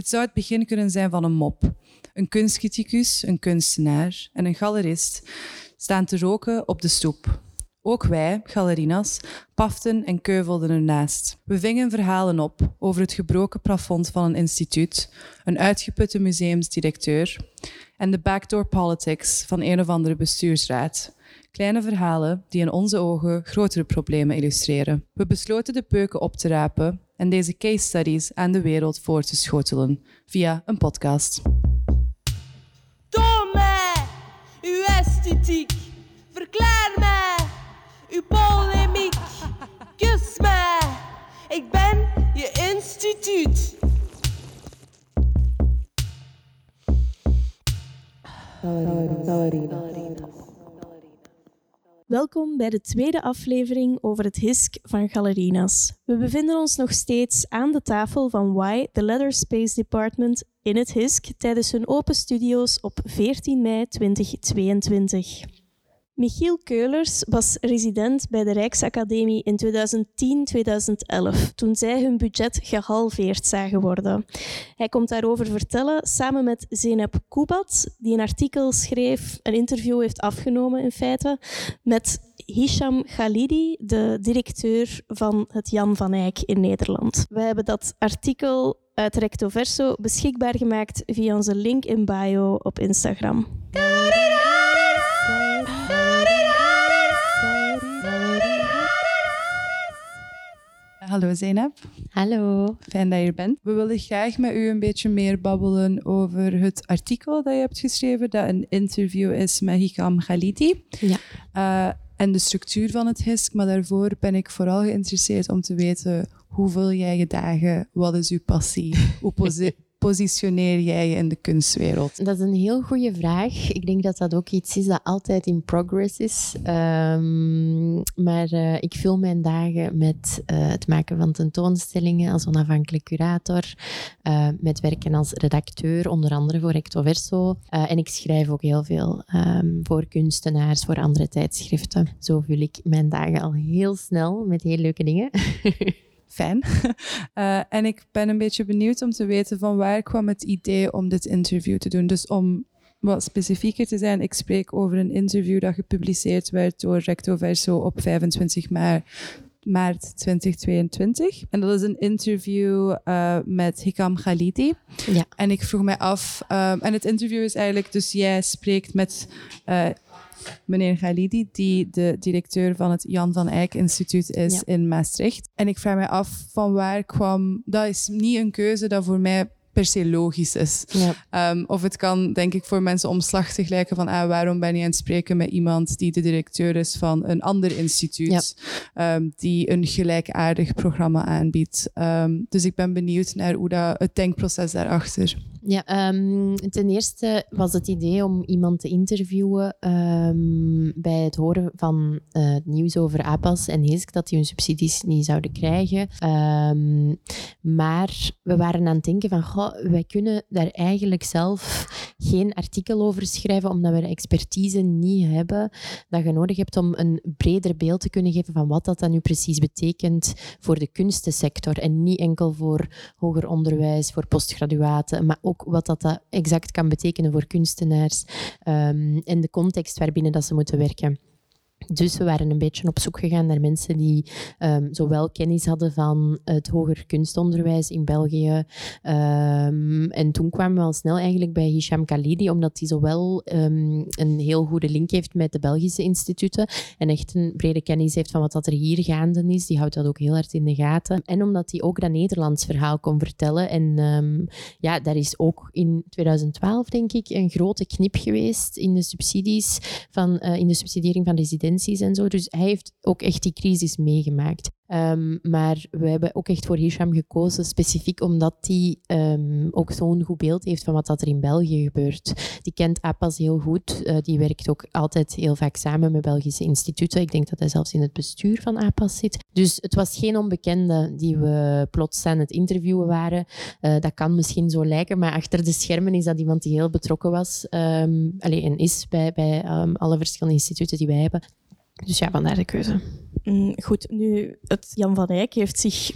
Het zou het begin kunnen zijn van een mop. Een kunstcriticus, een kunstenaar en een galerist staan te roken op de stoep. Ook wij, galerinas, paften en keuvelden ernaast. We vingen verhalen op over het gebroken plafond van een instituut, een uitgeputte museumsdirecteur en de backdoor politics van een of andere bestuursraad. Kleine verhalen die in onze ogen grotere problemen illustreren. We besloten de peuken op te rapen en deze case studies aan de wereld voor te schotelen via een podcast. Toon mij uw esthetiek. Verklaar mij uw polemiek. Kus mij, ik ben je instituut. Welkom bij de tweede aflevering over het HISK van Galerinas. We bevinden ons nog steeds aan de tafel van Y, the Leather Space Department, in het HISK tijdens hun open studio's op 14 mei 2022. Michiel Keulers was resident bij de Rijksacademie in 2010-2011, toen zij hun budget gehalveerd zagen worden. Hij komt daarover vertellen samen met Zeynep Kubat, die een artikel schreef, een interview heeft afgenomen in feite, met Hisham Khalidi, de directeur van het Jan van Eyck in Nederland. We hebben dat artikel uit Recto Verso beschikbaar gemaakt via onze link in bio op Instagram. Hallo Zeynep. Hallo. Fijn dat je er bent. We willen graag met u een beetje meer babbelen over het artikel dat je hebt geschreven, dat een interview is met Hikam Khalidi. Ja. Uh, en de structuur van het HISK. Maar daarvoor ben ik vooral geïnteresseerd om te weten hoe vul jij je dagen? Wat is uw passie? Hoe positioneer jij je in de kunstwereld? Dat is een heel goede vraag. Ik denk dat dat ook iets is dat altijd in progress is. Um, maar uh, ik vul mijn dagen met uh, het maken van tentoonstellingen als onafhankelijk curator, uh, met werken als redacteur, onder andere voor Recto Verso. en ik schrijf ook heel veel um, voor kunstenaars, voor andere tijdschriften. Zo vul ik mijn dagen al heel snel met heel leuke dingen. Fijn. Uh, en ik ben een beetje benieuwd om te weten van waar kwam het idee om dit interview te doen. Dus om wat specifieker te zijn, ik spreek over een interview dat gepubliceerd werd door Recto Verso op 25 maart maart 2022. En dat is een interview uh, met Hikam Khalidi. Ja. En ik vroeg mij af, um, en het interview is eigenlijk, dus jij spreekt met uh, meneer Khalidi, die de directeur van het Jan van Eyck Instituut is Ja. in Maastricht. En ik vraag me af van waar kwam... Dat is niet een keuze dat voor mij per se logisch is. Ja. Um, of het kan, denk ik, voor mensen omslachtig lijken van ah, waarom ben je aan het spreken met iemand die de directeur is van een ander instituut, um, die een gelijkaardig programma aanbiedt. Um, dus ik ben benieuwd naar hoe dat, het denkproces daarachter. Ja, um, ten eerste was het idee om iemand te interviewen um, bij het horen van uh, het nieuws over APAS en HISK, dat die hun subsidies niet zouden krijgen. Um, maar we waren aan het denken van, goh, wij kunnen daar eigenlijk zelf geen artikel over schrijven, omdat we de expertise niet hebben dat je nodig hebt om een breder beeld te kunnen geven van wat dat dan nu precies betekent voor de kunstensector en niet enkel voor hoger onderwijs, voor postgraduaten, maar ook wat dat, exact kan betekenen voor kunstenaars um, en de context waarbinnen dat ze moeten werken. Dus we waren een beetje op zoek gegaan naar mensen die um, zowel kennis hadden van het hoger kunstonderwijs in België. Um, en toen kwamen we al snel eigenlijk bij Hisham Khalidi, omdat hij zowel um, een heel goede link heeft met de Belgische instituten en echt een brede kennis heeft van wat dat er hier gaande is. Die houdt dat ook heel hard in de gaten. En omdat hij ook dat Nederlands verhaal kon vertellen. En ja, daar is ook in 2012, denk ik, een grote knip geweest in de subsidies van, uh, in de subsidiering van Dus hij heeft ook echt die crisis meegemaakt. Um, maar we hebben ook echt voor Hisham gekozen, specifiek omdat hij um, ook zo'n goed beeld heeft van wat dat er in België gebeurt. Die kent APAS heel goed. Uh, die werkt ook altijd heel vaak samen met Belgische instituten. Ik denk dat hij zelfs in het bestuur van APAS zit. Dus het was geen onbekende die we plots aan het interviewen waren. Uh, dat kan misschien zo lijken, maar achter de schermen is dat iemand die heel betrokken was um, allee, en is bij, bij alle verschillende instituten die wij hebben. Dus ja, vandaar de keuze. Mm, goed, nu, het Jan van Eyck heeft zich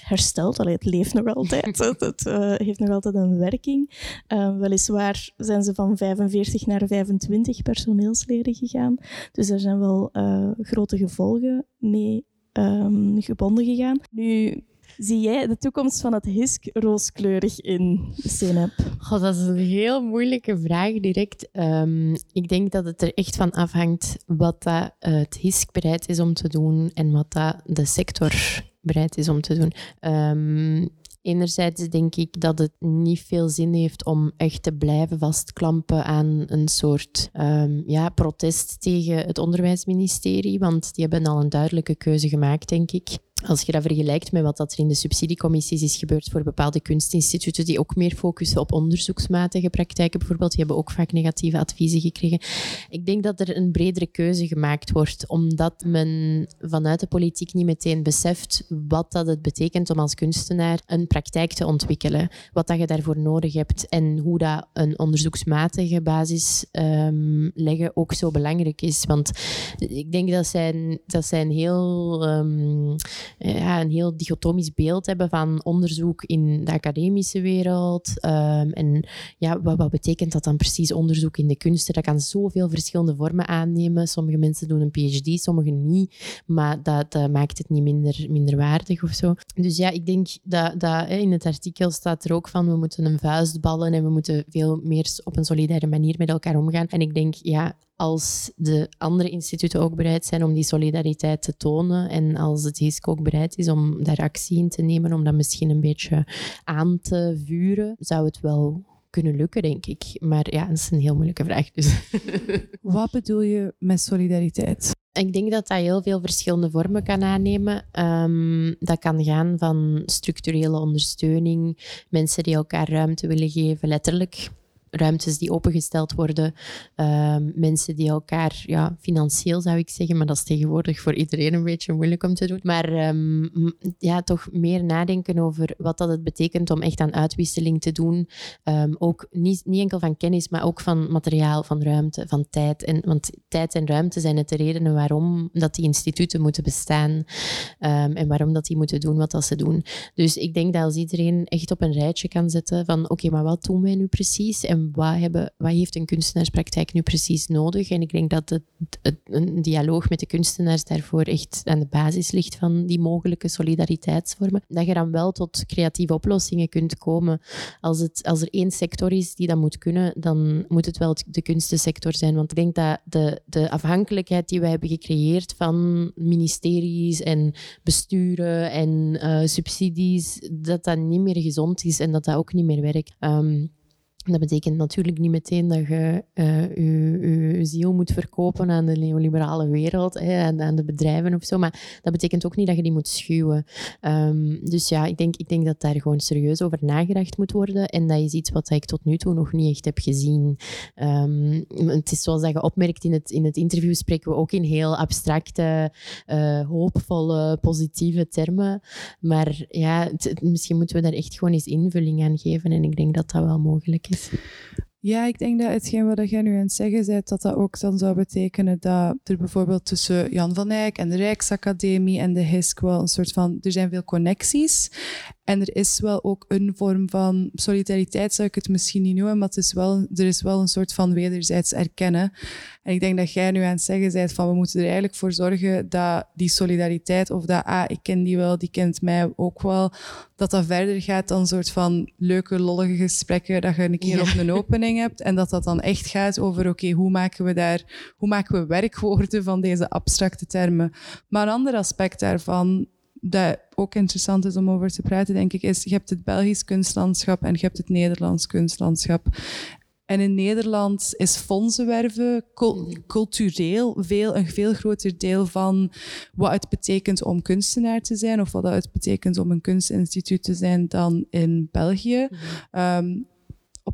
hersteld. Allee, het leeft nog altijd. het het uh, heeft nog altijd een werking. Uh, weliswaar zijn ze van 45 naar 25 personeelsleden gegaan. Dus er zijn wel uh, grote gevolgen mee um, gebonden gegaan. Nu, Zie jij de toekomst van het HISK rooskleurig in, Senep? God, dat is een heel moeilijke vraag direct. Um, ik denk dat het er echt van afhangt wat dat, uh, het HISK bereid is om te doen en wat dat de sector bereid is om te doen. Um, Enerzijds denk ik dat het niet veel zin heeft om echt te blijven vastklampen aan een soort um, ja, protest tegen het onderwijsministerie, want die hebben al een duidelijke keuze gemaakt, denk ik. Als je dat vergelijkt met wat dat er in de subsidiecommissies is gebeurd voor bepaalde kunstinstituten die ook meer focussen op onderzoeksmatige praktijken bijvoorbeeld, die hebben ook vaak negatieve adviezen gekregen. Ik denk dat er een bredere keuze gemaakt wordt, omdat men vanuit de politiek niet meteen beseft wat dat het betekent om als kunstenaar een praktijk te ontwikkelen, wat dat je daarvoor nodig hebt en hoe dat een onderzoeksmatige basis um, leggen ook zo belangrijk is. Want ik denk dat zij, dat zij een heel... Um, ja, een heel dichotomisch beeld hebben van onderzoek in de academische wereld. Um, en ja, wat, wat, betekent dat dan precies, onderzoek in de kunsten? Dat kan zoveel verschillende vormen aannemen. Sommige mensen doen een PhD, sommigen niet. Maar dat, dat maakt het niet minder, minder waardig of zo. Dus ja, ik denk dat, dat in het artikel staat er ook van we moeten een vuist ballen en we moeten veel meer op een solidaire manier met elkaar omgaan. En ik denk, ja, als de andere instituten ook bereid zijn om die solidariteit te tonen en als het HISC ook bereid is om daar actie in te nemen, om dat misschien een beetje aan te vuren, zou het wel kunnen lukken, denk ik. Maar ja, dat is een heel moeilijke vraag. Dus. Wat bedoel je met solidariteit? Ik denk dat dat heel veel verschillende vormen kan aannemen. Um, dat kan gaan van structurele ondersteuning, mensen die elkaar ruimte willen geven, letterlijk ruimtes die opengesteld worden, um, mensen die elkaar, ja, financieel zou ik zeggen, maar dat is tegenwoordig voor iedereen een beetje moeilijk om te doen, maar um, ja, toch meer nadenken over wat dat het betekent om echt aan uitwisseling te doen. Um, ook niet, niet enkel van kennis, maar ook van materiaal, van ruimte, van tijd. En, want tijd en ruimte zijn het de redenen waarom dat die instituten moeten bestaan en waarom dat die moeten doen wat dat ze doen. Dus ik denk dat als iedereen echt op een rijtje kan zetten van oké, maar wat doen wij nu precies en wat, hebben, heeft een kunstenaarspraktijk nu precies nodig? En ik denk dat het, een dialoog met de kunstenaars daarvoor echt aan de basis ligt van die mogelijke solidariteitsvormen. Dat je dan wel tot creatieve oplossingen kunt komen. Als, het, als er één sector is die dat moet kunnen, dan moet het wel de kunstensector zijn. Want ik denk dat de, de afhankelijkheid die wij hebben gecreëerd van ministeries en besturen en uh, subsidies, dat dat niet meer gezond is en dat dat ook niet meer werkt. Um, dat betekent natuurlijk niet meteen dat je uh, je, je, ziel moet verkopen aan de neoliberale wereld, hè, aan, aan, de bedrijven of zo. Maar dat betekent ook niet dat je die moet schuwen. Um, dus ja, ik denk, ik denk dat daar gewoon serieus over nagedacht moet worden. En dat is iets wat ik tot nu toe nog niet echt heb gezien. Um, het is zoals dat je opmerkt in het, in het interview, spreken we ook in heel abstracte, uh, hoopvolle, positieve termen. Maar ja, misschien moeten we daar echt gewoon eens invulling aan geven. En ik denk dat dat wel mogelijk is. Ja, ik denk dat hetgeen wat jij nu aan het zeggen bent, dat dat ook dan zou betekenen dat er bijvoorbeeld tussen Jan van Eyck en de Rijksacademie en de HISC wel een soort van, er zijn veel connecties. En er is wel ook een vorm van solidariteit, zou ik het misschien niet noemen, maar het is wel, er is wel een soort van wederzijds erkennen. En ik denk dat jij nu aan het zeggen bent van we moeten er eigenlijk voor zorgen dat die solidariteit of dat, ah, ik ken die wel, die kent mij ook wel, dat dat verder gaat dan een soort van leuke, lollige gesprekken dat je een keer op een opening hebt. En dat dat dan echt gaat over, oké, hoe maken we daar, hoe maken we werkwoorden van deze abstracte termen. Maar een ander aspect daarvan dat ook interessant is om over te praten, denk ik, is je hebt het Belgisch kunstlandschap en je hebt het Nederlands kunstlandschap. En in Nederland is fondsenwerven cultureel veel, een veel groter deel van wat het betekent om kunstenaar te zijn of wat het betekent om een kunstinstituut te zijn dan in België. Mm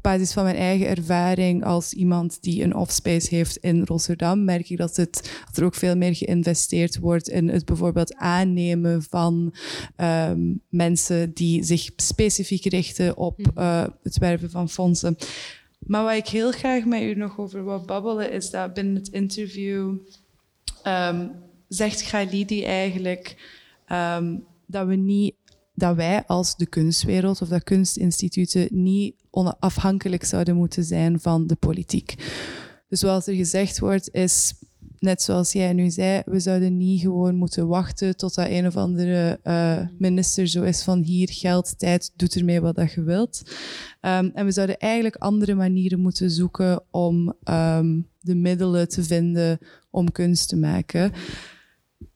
op basis van mijn eigen ervaring als iemand die een offspace heeft in Rotterdam, merk ik dat, het, dat er ook veel meer geïnvesteerd wordt in het bijvoorbeeld aannemen van um, mensen die zich specifiek richten op uh, het werven van fondsen. Maar wat ik heel graag met u nog over wil babbelen, is dat binnen het interview ehm, zegt Khalidi eigenlijk ehm, dat we niet dat wij als de kunstwereld of dat kunstinstituten niet onafhankelijk zouden moeten zijn van de politiek. Dus zoals er gezegd wordt, is net zoals jij nu zei, we zouden niet gewoon moeten wachten tot dat een of andere uh, minister zo is van hier geld, tijd, doet ermee wat dat je wilt. Um, en we zouden eigenlijk andere manieren moeten zoeken om um, de middelen te vinden om kunst te maken.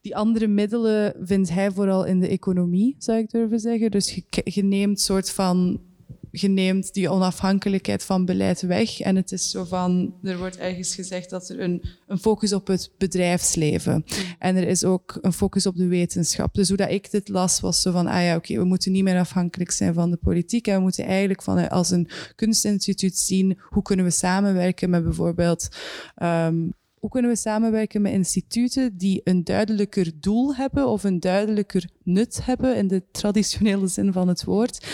Die andere middelen vindt hij vooral in de economie, zou ik durven zeggen. Dus je, je neemt soort van je neemt die onafhankelijkheid van beleid weg. En het is zo van, er wordt ergens gezegd dat er een, een focus op het bedrijfsleven. En er is ook een focus op de wetenschap. Dus hoe dat ik dit las, was zo van, ah ja, oké, we moeten niet meer afhankelijk zijn van de politiek. En we moeten eigenlijk van, als een kunstinstituut zien, hoe kunnen we samenwerken met bijvoorbeeld... Um, hoe kunnen we samenwerken met instituten die een duidelijker doel hebben of een duidelijker nut hebben in de traditionele zin van het woord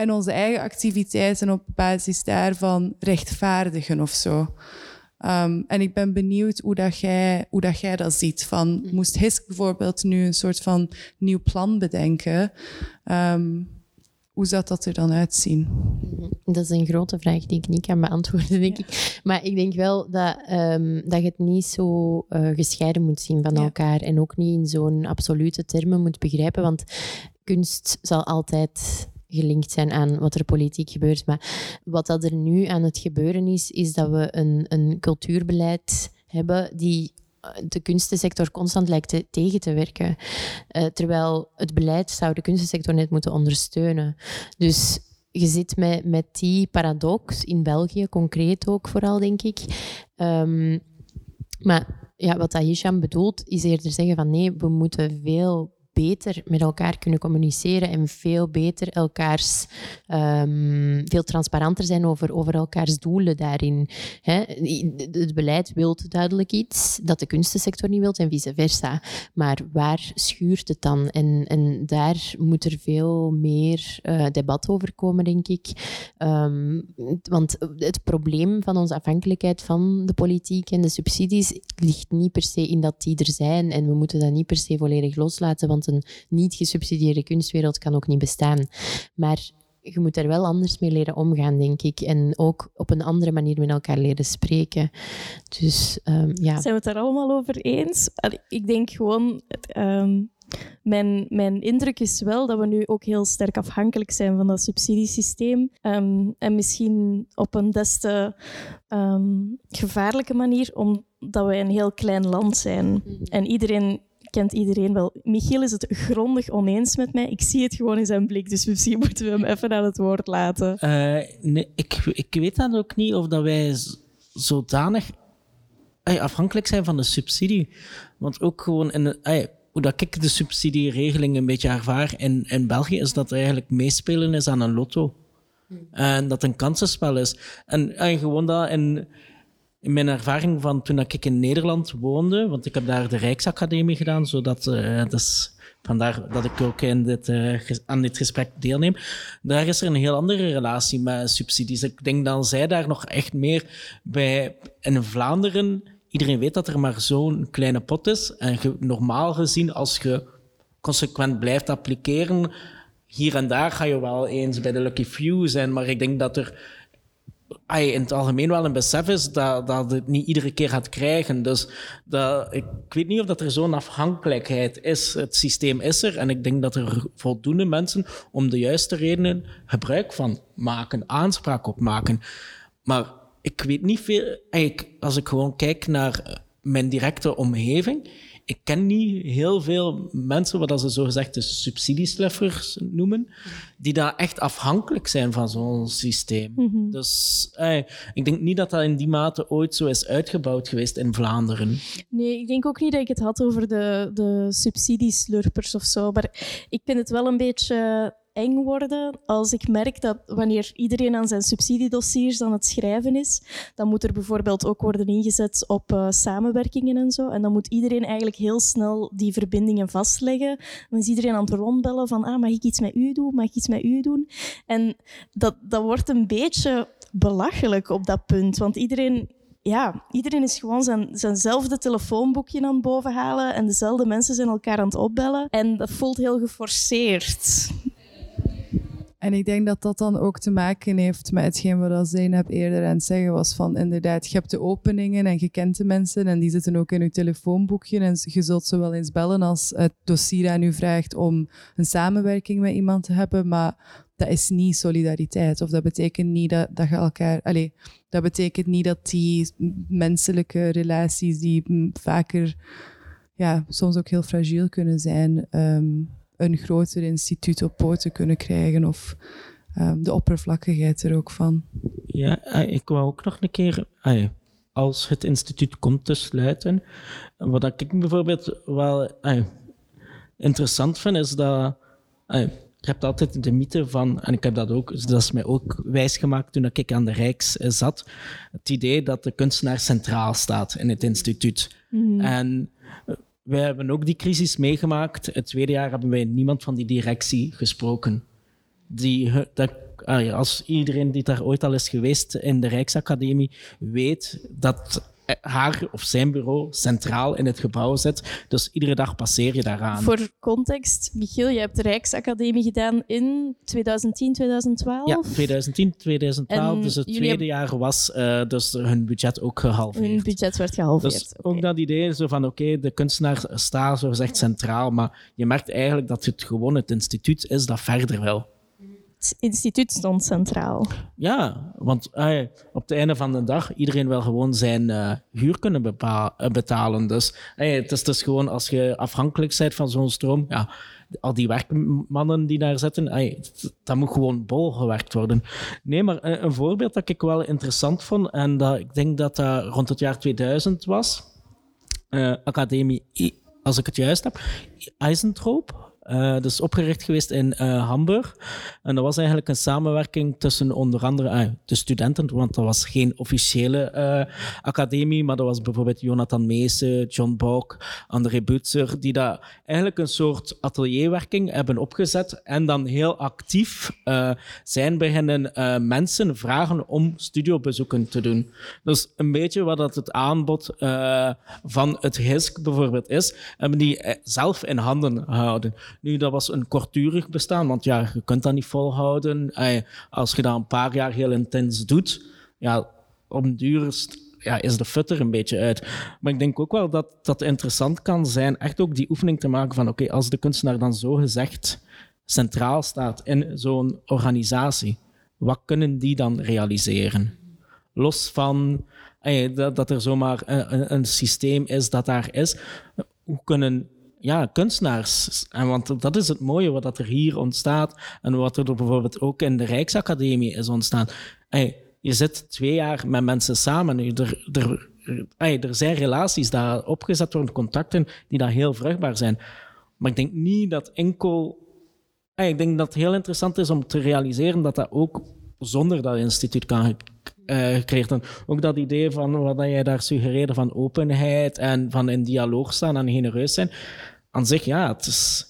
en onze eigen activiteiten op basis daarvan rechtvaardigen of zo. Um, en ik ben benieuwd hoe dat jij, hoe dat, jij dat ziet. Van, mm. moest HISK bijvoorbeeld nu een soort van nieuw plan bedenken? Um, hoe zou dat er dan uitzien? Mm-hmm. Dat is een grote vraag die ik niet kan beantwoorden, denk ik. Maar ik denk wel dat, um, dat je het niet zo uh, gescheiden moet zien van ja. elkaar. En ook niet in zo'n absolute termen moet begrijpen. Want kunst zal altijd gelinkt zijn aan wat er politiek gebeurt. Maar wat dat er nu aan het gebeuren is, is dat we een, een cultuurbeleid hebben die eh, de kunstensector constant lijkt te, tegen te werken. Uh, terwijl het beleid zou de kunstensector net moeten ondersteunen. Dus je zit met, met die paradox in België, concreet ook vooral, denk ik. Um, maar ja, wat Hisham bedoelt, is eerder zeggen van nee, we moeten veel beter met elkaar kunnen communiceren en veel beter elkaars, um, veel transparanter zijn over, over elkaars doelen daarin. Hè? Het beleid wil duidelijk iets dat de kunstensector niet wil en vice versa. Maar waar schuurt het dan? En, en daar moet er veel meer uh, debat over komen, denk ik. Um, want het probleem van onze afhankelijkheid van de politiek en de subsidies ligt niet per se in dat die er zijn en we moeten dat niet per se volledig loslaten, want een niet gesubsidieerde kunstwereld kan ook niet bestaan. Maar je moet er wel anders mee leren omgaan, denk ik. En ook op een andere manier met elkaar leren spreken. Dus um, ja. Zijn we het daar allemaal over eens? Ik denk gewoon. Um, mijn, mijn indruk is wel dat we nu ook heel sterk afhankelijk zijn van dat subsidiesysteem. Um, en misschien op een des te gevaarlijke manier, omdat we een heel klein land zijn. Mhm. En iedereen kent iedereen wel. Michiel is het grondig oneens met mij. Ik zie het gewoon in zijn blik, dus misschien moeten we hem even aan het woord laten. Uh, nee, ik, ik weet dan ook niet of dat wij zodanig afhankelijk zijn van de subsidie. Want ook gewoon in de, hoe dat ik de subsidieregeling een beetje ervaar in, in België, is dat er eigenlijk meespelen is aan een lotto. Hmm. En dat een kansenspel is. En, en gewoon dat in in mijn ervaring van toen ik in Nederland woonde, want ik heb daar de Rijksacademie gedaan, zodat, uh, dus vandaar dat ik ook in dit, uh, aan dit gesprek deelneem. Daar is er een heel andere relatie met subsidies. Ik denk dat zij daar nog echt meer bij, in Vlaanderen, iedereen weet dat er maar zo'n kleine pot is. En normaal gezien, als je consequent blijft appliceren, hier en daar ga je wel eens bij de lucky few zijn, maar ik denk dat er in het algemeen wel een besef is dat, dat het niet iedere keer gaat krijgen. Dus dat, ik, weet niet of dat er zo'n afhankelijkheid is. Het systeem is er en ik denk dat er voldoende mensen om de juiste redenen gebruik van maken, aanspraak op maken. Maar ik weet niet veel, als ik gewoon kijk naar mijn directe omgeving, ik ken niet heel veel mensen, wat ze zogezegd de subsidiesluffers noemen, die daar echt afhankelijk zijn van zo'n systeem. Mhm. Dus eh, ik denk niet dat dat in die mate ooit zo is uitgebouwd geweest in Vlaanderen. Nee, ik denk ook niet dat ik het had over de, de subsidieslurpers of zo. Maar ik vind het wel een beetje eng worden als ik merk dat wanneer iedereen aan zijn subsidiedossiers aan het schrijven is, dan moet er bijvoorbeeld ook worden ingezet op uh, samenwerkingen en zo. En dan moet iedereen eigenlijk heel snel die verbindingen vastleggen. Dan is iedereen aan het rondbellen van, ah, mag ik iets met u doen? Mag ik iets met u doen? En dat, dat wordt een beetje belachelijk op dat punt, want iedereen ja, iedereen is gewoon zijn, zijnzelfde telefoonboekje aan het bovenhalen en dezelfde mensen zijn elkaar aan het opbellen. En dat voelt heel geforceerd. En ik denk dat dat dan ook te maken heeft met hetgeen wat Zeynep eerder aan het zeggen was van inderdaad, je hebt de openingen en je kent de mensen en die zitten ook in je telefoonboekje en je zult ze wel eens bellen als het dossier aan u vraagt om een samenwerking met iemand te hebben, maar dat is niet solidariteit of dat betekent niet dat, dat je elkaar... Allez, dat betekent niet dat die menselijke relaties die vaker ja, soms ook heel fragiel kunnen zijn, ehm, een groter instituut op poten kunnen krijgen of um, de oppervlakkigheid er ook van. Ja, eh, ik wou ook nog een keer, als het instituut komt te sluiten, wat ik bijvoorbeeld wel interessant vind, is dat je hebt altijd de mythe van, en ik heb dat ook, dat is mij ook wijsgemaakt toen ik aan de Rijks zat, het idee dat de kunstenaar centraal staat in het instituut. Mhm. En wij hebben ook die crisis meegemaakt. Het tweede jaar hebben wij niemand van die directie gesproken. Die, dat, als iedereen die daar ooit al is geweest in de Rijksacademie weet dat haar of zijn bureau centraal in het gebouw zit. Dus iedere dag passeer je daaraan. Voor context, Michiel, je hebt de Rijksacademie gedaan in 2010, 2012? Ja, 2010, 2012. dus het tweede jaar was uh, dus hun budget ook gehalveerd. Hun budget werd gehalveerd. Dus ook dat idee zo van, oké, de kunstenaar staat zo gezegd centraal, maar je merkt eigenlijk dat het gewoon het instituut is dat verder wil instituut stond centraal. Ja, want op het einde van de dag, iedereen wil gewoon zijn uh, huur kunnen eh, betalen. Dus het is dus gewoon als je afhankelijk bent van zo'n stroom, ja, al die werkmannen die daar zitten, dat moet gewoon bol gewerkt worden. Nee, maar een, voorbeeld dat ik wel interessant vond, en dat ik denk dat dat rond het jaar 2000 was, Academie, als ik het juist heb, Eisentroop, uh, dat is opgericht geweest in uh, Hamburg. En dat was eigenlijk een samenwerking tussen onder andere uh, de studenten, want dat was geen officiële academie, maar dat was bijvoorbeeld Jonathan Meese, John Bok, André Butzer, die daar eigenlijk een soort atelierwerking hebben opgezet en dan heel actief zijn beginnen mensen vragen om studiobezoeken te doen. Dus een beetje wat dat het aanbod van het HISC bijvoorbeeld is, hebben die zelf in handen gehouden. Nu, dat was een korturig bestaan, want ja, je kunt dat niet volhouden. Als je dat een paar jaar heel intens doet, ja, een duur ja, is de futter een beetje uit. Maar ik denk ook wel dat dat interessant kan zijn, echt ook die oefening te maken van, oké, als de kunstenaar dan zo gezegd centraal staat in zo'n organisatie, wat kunnen die dan realiseren? Los van dat, dat er zomaar een, een systeem is dat daar is, hoe kunnen ja, kunstenaars. En want dat is het mooie wat er hier ontstaat en wat er bijvoorbeeld ook in de Rijksacademie is ontstaan. Hey, je zit twee jaar met mensen samen. Er, er, hey, er zijn relaties daar opgezet worden, contacten die daar heel vruchtbaar zijn. Maar ik denk niet dat enkel. Hey, ik denk dat het heel interessant is om te realiseren dat dat ook zonder dat instituut kan uh, gecreëerd. En ook dat idee van wat jij daar suggereerde van openheid en van in dialoog staan en genereus zijn aan zich, ja, het is...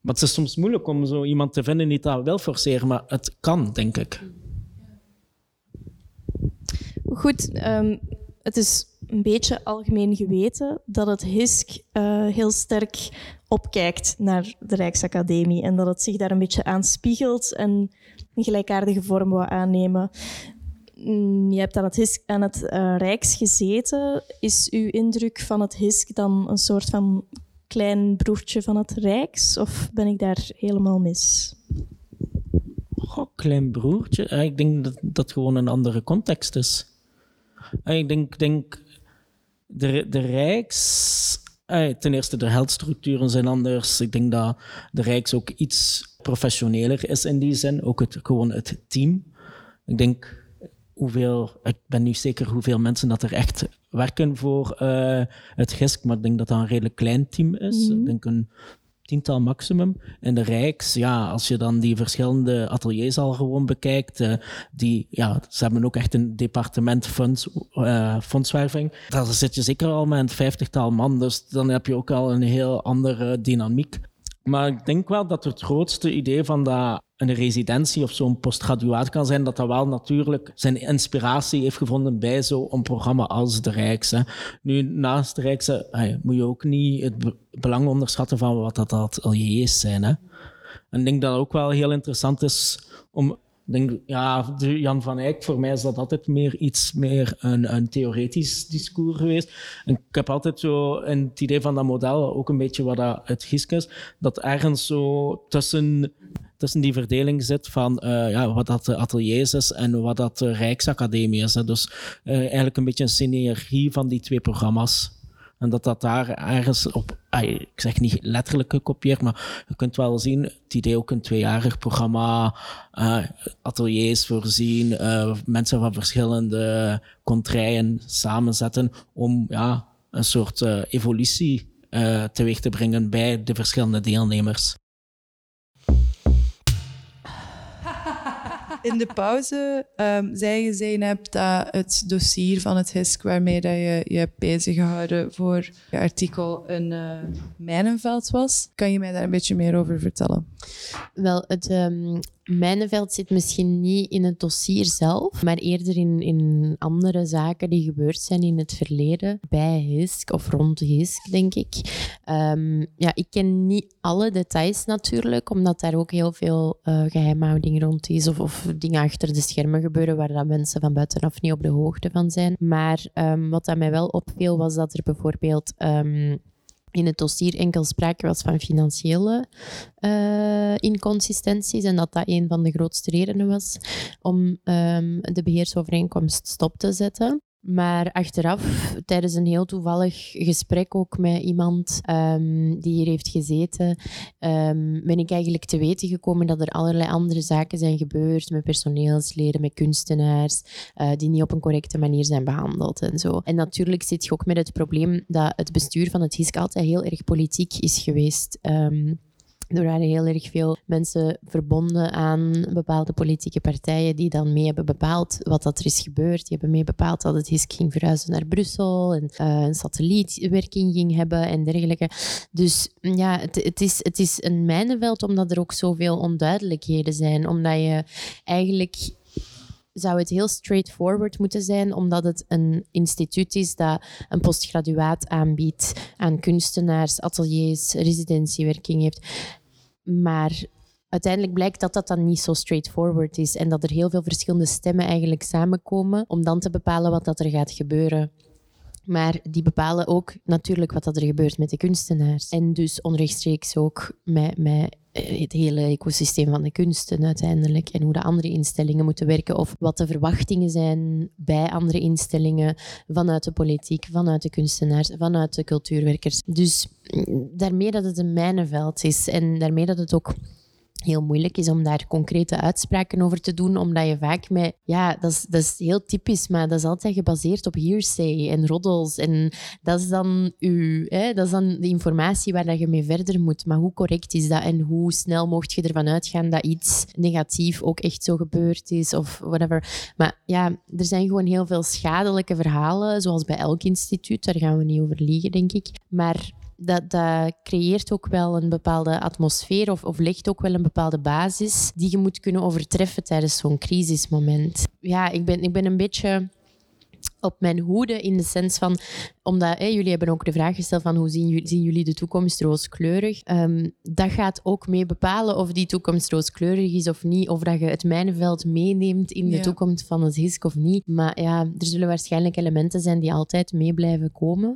Maar het is soms moeilijk om zo iemand te vinden die dat wil forceren, maar het kan, denk ik. Goed, um, het is een beetje algemeen geweten dat het HISC uh, heel sterk opkijkt naar de Rijksacademie en dat het zich daar een beetje aan spiegelt en een gelijkaardige vorm wil aannemen. Mm, je hebt aan het, HISC, aan het uh, Rijks gezeten. Is uw indruk van het HISC dan een soort van klein broertje van het Rijks? Of ben ik daar helemaal mis? Oh, klein broertje? Ik denk dat dat gewoon een andere context is. Ik denk, denk de, de Rijks... Ten eerste, de heldstructuren zijn anders. Ik denk dat de Rijks ook iets professioneler is in die zin. Ook het, gewoon het team. Ik denk hoeveel, ik ben niet zeker hoeveel mensen dat er echt werken voor uh, het GISK, maar ik denk dat dat een redelijk klein team is. Mhm. Ik denk een tiental maximum. En de Rijks, ja, als je dan die verschillende ateliers al gewoon bekijkt, uh, die, ja, ze hebben ook echt een departement funds, uh, fondswerving. Daar zit je zeker al met een vijftigtal man, dus dan heb je ook al een heel andere dynamiek. Maar ik denk wel dat het grootste idee van dat een residentie of zo'n postgraduaat kan zijn, dat dat wel natuurlijk zijn inspiratie heeft gevonden bij zo'n programma als de Rijkse. Nu, naast de Rijkse moet je ook niet het belang onderschatten van wat dat ateliers zijn. Hè. En ik denk dat het ook wel heel interessant is om denk, ja, Jan van Eyck, voor mij is dat altijd meer iets meer een, een theoretisch discours geweest. Ik heb altijd zo in het idee van dat model, ook een beetje wat dat het Giske is, dat ergens zo tussen, tussen die verdeling zit van uh, ja, wat dat de ateliers is en wat dat de Rijksacademie is. Dus uh, eigenlijk een beetje een synergie van die twee programma's. En dat dat daar ergens op, ik zeg niet letterlijk gekopieerd, maar je kunt wel zien, het idee ook een tweejarig programma, uh, ateliers voorzien, uh, mensen van verschillende contraien samenzetten om ja, een soort uh, evolutie teweeg te brengen bij de verschillende deelnemers. In de pauze um, je, zei hebt dat het dossier van het HISC waarmee je je hebt bezig gehouden voor je artikel een uh, mijnenveld was. Kan je mij daar een beetje meer over vertellen? Wel, het, um, Mijnenveld zit misschien niet in het dossier zelf, maar eerder in, in andere zaken die gebeurd zijn in het verleden, bij HISK of rond HISK, denk ik. Um, ja, ik ken niet alle details natuurlijk, omdat daar ook heel veel uh, geheimhouding rond is of, of dingen achter de schermen gebeuren waar dat mensen van buitenaf niet op de hoogte van zijn. Maar um, wat aan mij wel opviel, was dat er bijvoorbeeld... Um, in het dossier enkel sprake was van financiële uh, inconsistenties en dat dat een van de grootste redenen was om um, de beheersovereenkomst stop te zetten. Maar achteraf, tijdens een heel toevallig gesprek ook met iemand um, die hier heeft gezeten, um, ben ik eigenlijk te weten gekomen dat er allerlei andere zaken zijn gebeurd met personeelsleden, met kunstenaars, uh, die niet op een correcte manier zijn behandeld en zo. En natuurlijk zit je ook met het probleem dat het bestuur van het HISC altijd heel erg politiek is geweest. Um, er waren heel erg veel mensen verbonden aan bepaalde politieke partijen die dan mee hebben bepaald wat dat er is gebeurd. Die hebben mee bepaald dat het HISC ging verhuizen naar Brussel en uh, een satellietwerking ging hebben en dergelijke. Dus ja, het, het, is, het is een mijnenveld omdat er ook zoveel onduidelijkheden zijn. Omdat je eigenlijk zou het heel straightforward moeten zijn, omdat het een instituut is dat een postgraduaat aanbiedt aan kunstenaars, ateliers, residentiewerking heeft. Maar uiteindelijk blijkt dat dat dan niet zo straightforward is en dat er heel veel verschillende stemmen eigenlijk samenkomen om dan te bepalen wat dat er gaat gebeuren. Maar die bepalen ook natuurlijk wat dat er gebeurt met de kunstenaars. En dus onrechtstreeks ook met, met het hele ecosysteem van de kunsten uiteindelijk. En hoe de andere instellingen moeten werken. Of wat de verwachtingen zijn bij andere instellingen vanuit de politiek, vanuit de kunstenaars, vanuit de cultuurwerkers. Dus mm, daarmee dat het een mijnenveld is en daarmee dat het ook heel moeilijk is om daar concrete uitspraken over te doen, omdat je vaak met, ja, dat is, dat is heel typisch, maar dat is altijd gebaseerd op hearsay en roddels. En dat is dan, uw, hè, dat is dan de informatie waar je mee verder moet. Maar hoe correct is dat en hoe snel mocht je ervan uitgaan dat iets negatief ook echt zo gebeurd is of whatever. Maar ja, er zijn gewoon heel veel schadelijke verhalen, zoals bij elk instituut, daar gaan we niet over liegen, denk ik. Maar dat, dat creëert ook wel een bepaalde atmosfeer of, of legt ook wel een bepaalde basis die je moet kunnen overtreffen tijdens zo'n crisismoment. Ja, ik ben, ik ben een beetje op mijn hoede in de sens van omdat jullie hebben ook de vraag gesteld van hoe zien jullie, zien jullie de toekomst rooskleurig? Um, dat gaat ook mee bepalen of die toekomst rooskleurig is of niet. Of dat je het mijnenveld meeneemt in de toekomst van het HISC of niet. Maar ja, er zullen waarschijnlijk elementen zijn die altijd mee blijven komen.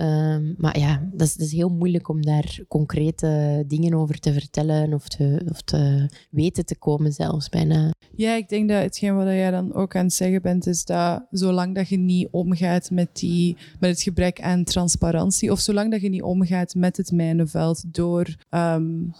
Um, maar ja, dat is, dat is, heel moeilijk om daar concrete dingen over te vertellen of te, of te weten te komen zelfs bijna. Ja, ik denk dat hetgeen wat jij dan ook aan het zeggen bent, is dat zolang dat je niet omgaat met, die, met het gebrek aan transparantie, of zolang dat je niet omgaat met het mijnenveld door um,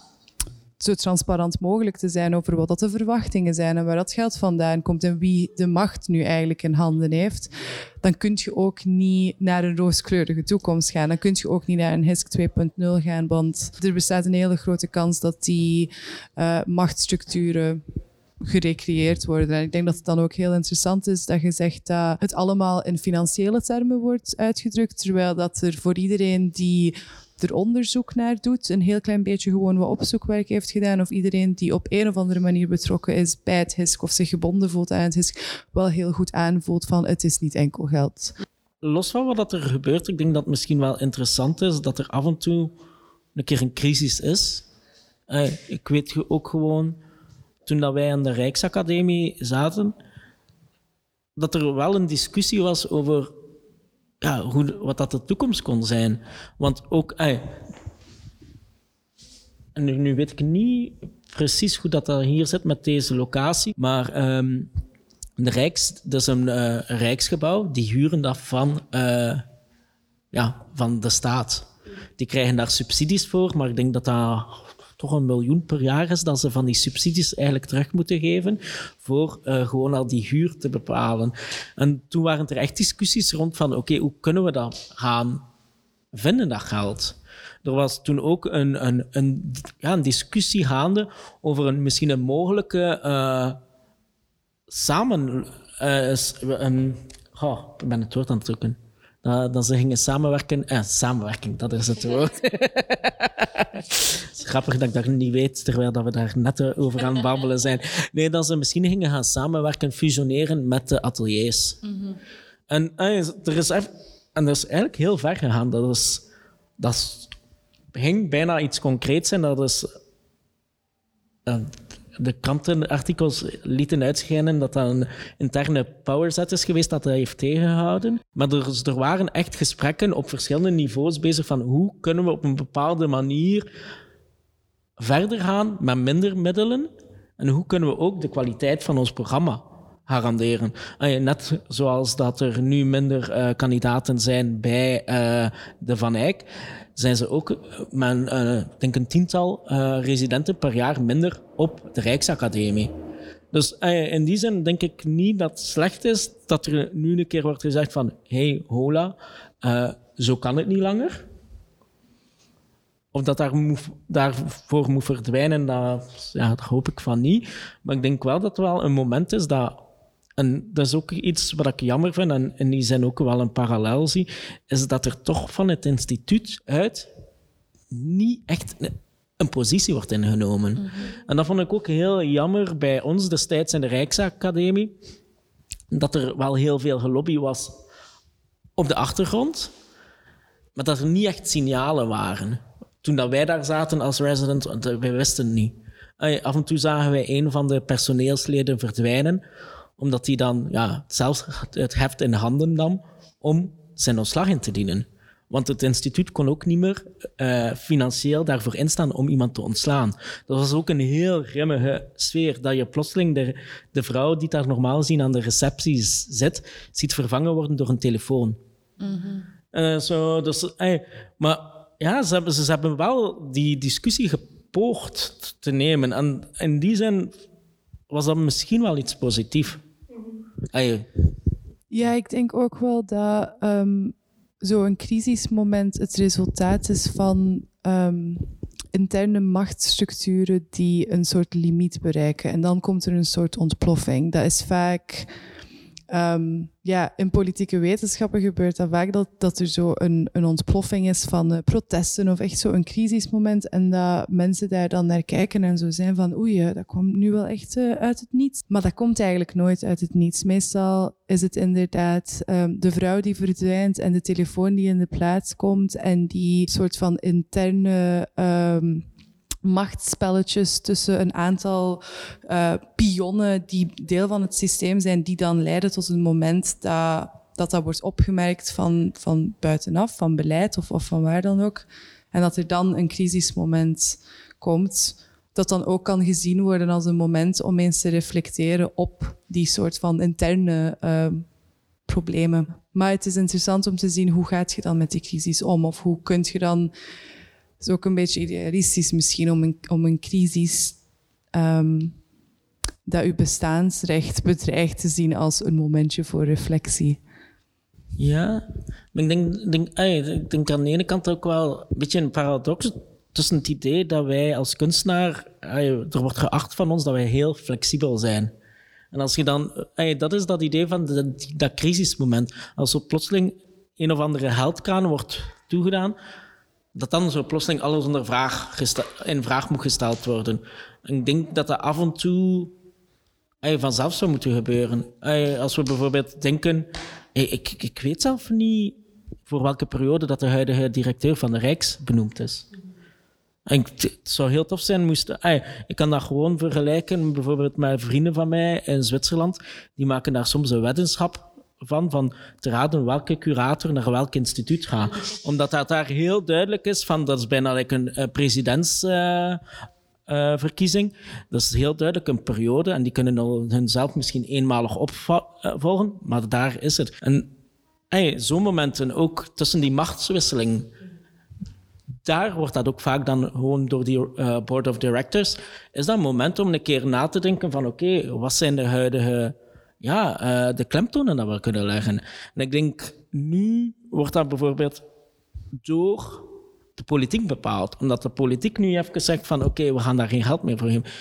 zo transparant mogelijk te zijn over wat dat de verwachtingen zijn en waar dat geld vandaan komt en wie de macht nu eigenlijk in handen heeft, dan kun je ook niet naar een rooskleurige toekomst gaan. Dan kun je ook niet naar een HISC 2.0 gaan, want er bestaat een hele grote kans dat die uh, machtsstructuren gerecreëerd worden. En ik denk dat het dan ook heel interessant is dat je zegt dat het allemaal in financiële termen wordt uitgedrukt, terwijl dat er voor iedereen die er onderzoek naar doet, een heel klein beetje gewoon wat opzoekwerk heeft gedaan, of iedereen die op een of andere manier betrokken is bij het HISK of zich gebonden voelt aan het HISK, wel heel goed aanvoelt van het is niet enkel geld. Los van wat er gebeurt, ik denk dat het misschien wel interessant is dat er af en toe een keer een crisis is. Eh, ik weet ook gewoon, toen dat wij aan de Rijksacademie zaten, dat er wel een discussie was over ja, hoe, wat dat de toekomst kon zijn. Want ook, en nu, nu weet ik niet precies hoe dat, dat hier zit met deze locatie, maar ehm, de Rijks, dat is een eh, rijksgebouw, die huren dat van, eh, ja, van de staat. Die krijgen daar subsidies voor, maar ik denk dat dat een miljoen per jaar is dat ze van die subsidies eigenlijk terug moeten geven voor uh, gewoon al die huur te bepalen. En toen waren er echt discussies rond van oké, hoe kunnen we dat gaan vinden, dat geld? Er was toen ook een, een, een, ja, een discussie gaande over een, misschien een mogelijke uh, samen... Uh, een, oh, ik ben het woord aan het zoeken. Dat, dat ze gingen samenwerken. Eh, samenwerking, dat is het woord. het is grappig dat ik dat niet weet, terwijl dat we daar net over aan babbelen zijn. Nee, dat ze misschien gingen gaan samenwerken, fusioneren met de ateliers. En eh, er is en dat is eigenlijk heel ver gegaan. Dat, is, dat ging bijna iets concreets zijn. Dat is... Uh, de krantenartikels lieten uitschijnen dat dat een interne powerzet is geweest dat hij heeft tegengehouden. Maar er, er waren echt gesprekken op verschillende niveaus bezig van hoe kunnen we op een bepaalde manier verder gaan met minder middelen en hoe kunnen we ook de kwaliteit van ons programma garanderen. Net zoals dat er nu minder uh, kandidaten zijn bij uh, de Van Eyck, zijn ze ook met uh, denk een tiental uh, residenten per jaar minder op de Rijksacademie. Dus uh, in die zin denk ik niet dat het slecht is dat er nu een keer wordt gezegd van hey, hola, zo kan het niet langer. Of dat daar daarvoor moet verdwijnen, dat, ja, dat hoop ik van niet. Maar ik denk wel dat er wel een moment is dat en dat is ook iets wat ik jammer vind, en in die zin ook wel een parallel zie, is dat er toch van het instituut uit niet echt een positie wordt ingenomen. Mhm. En dat vond ik ook heel jammer bij ons destijds in de Rijksacademie, dat er wel heel veel gelobby was op de achtergrond, maar dat er niet echt signalen waren. Toen dat wij daar zaten als resident, wij wisten niet. Af en toe zagen wij een van de personeelsleden verdwijnen, omdat hij dan ja, zelfs het heft in handen nam om zijn ontslag in te dienen. Want het instituut kon ook niet meer uh, financieel daarvoor instaan om iemand te ontslaan. Dat was ook een heel grimmige sfeer. Dat je plotseling de, de vrouw die daar normaal zien aan de receptie zit, ziet vervangen worden door een telefoon. Mm uh, so, dus, maar ja, ze hebben, ze hebben wel die discussie gepoogd te nemen. En in die zin was dat misschien wel iets positiefs. Ja, ik denk ook wel dat um, zo'n crisismoment het resultaat is van um, interne machtsstructuren die een soort limiet bereiken. En dan komt er een soort ontploffing. Dat is vaak Um, ja, in politieke wetenschappen gebeurt dat vaak dat, dat er zo een, een ontploffing is van uh, protesten of echt zo een crisismoment en dat mensen daar dan naar kijken en zo zijn van oei, dat komt nu wel echt uh, uit het niets. Maar dat komt eigenlijk nooit uit het niets. Meestal is het inderdaad um, de vrouw die verdwijnt en de telefoon die in de plaats komt en die soort van interne um, machtsspelletjes tussen een aantal uh, pionnen die deel van het systeem zijn, die dan leiden tot een moment dat dat, wordt opgemerkt van, van buitenaf, van beleid of, of van waar dan ook. En dat er dan een crisismoment komt, dat dan ook kan gezien worden als een moment om eens te reflecteren op die soort van interne uh, problemen. Maar het is interessant om te zien hoe gaat je dan met die crisis om? Of hoe kun je dan is ook een beetje idealistisch misschien om een, om een crisis um, dat uw bestaansrecht bedreigt te zien als een momentje voor reflectie. Ja, ik denk, denk, ik denk aan de ene kant ook wel een beetje een paradox tussen het idee dat wij als kunstenaar, er wordt geacht van ons dat wij heel flexibel zijn. En als je dan, dat is dat idee van dat, dat crisismoment. Als er plotseling een of andere heldkraan wordt toegedaan, dat dan zo plotseling alles onder vraag in vraag moet gesteld worden. En ik denk dat dat af en toe ey, vanzelf zou moeten gebeuren. Ey, als we bijvoorbeeld denken, ey, ik, ik weet zelf niet voor welke periode dat de huidige directeur van de Rijks benoemd is. En het zou heel tof zijn, moest, ey, ik kan dat gewoon vergelijken bijvoorbeeld met vrienden van mij in Zwitserland. Die maken daar soms een weddenschap van, van te raden welke curator naar welk instituut gaat. Omdat dat daar heel duidelijk is van, dat is bijna like een uh, presidentsverkiezing. Dat is heel duidelijk een periode en die kunnen hunzelf misschien eenmalig opvolgen, maar daar is het. En hey, zo'n momenten, ook tussen die machtswisseling, daar wordt dat ook vaak dan gewoon door die uh, board of directors, is dat moment om een keer na te denken van oké, wat zijn de huidige ja, uh, de klemtonen dat we kunnen leggen. En ik denk, nu wordt dat bijvoorbeeld door de politiek bepaald. Omdat de politiek nu even zegt van oké, we gaan daar geen geld meer voor geven.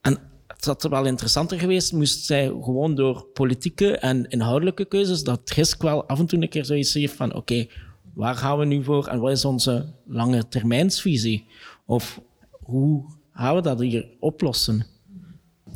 En het had wel interessanter geweest, moest zij gewoon door politieke en inhoudelijke keuzes, dat GISK wel af en toe een keer zoiets heeft van oké, waar gaan we nu voor en wat is onze lange termijnsvisie? Of hoe gaan we dat hier oplossen?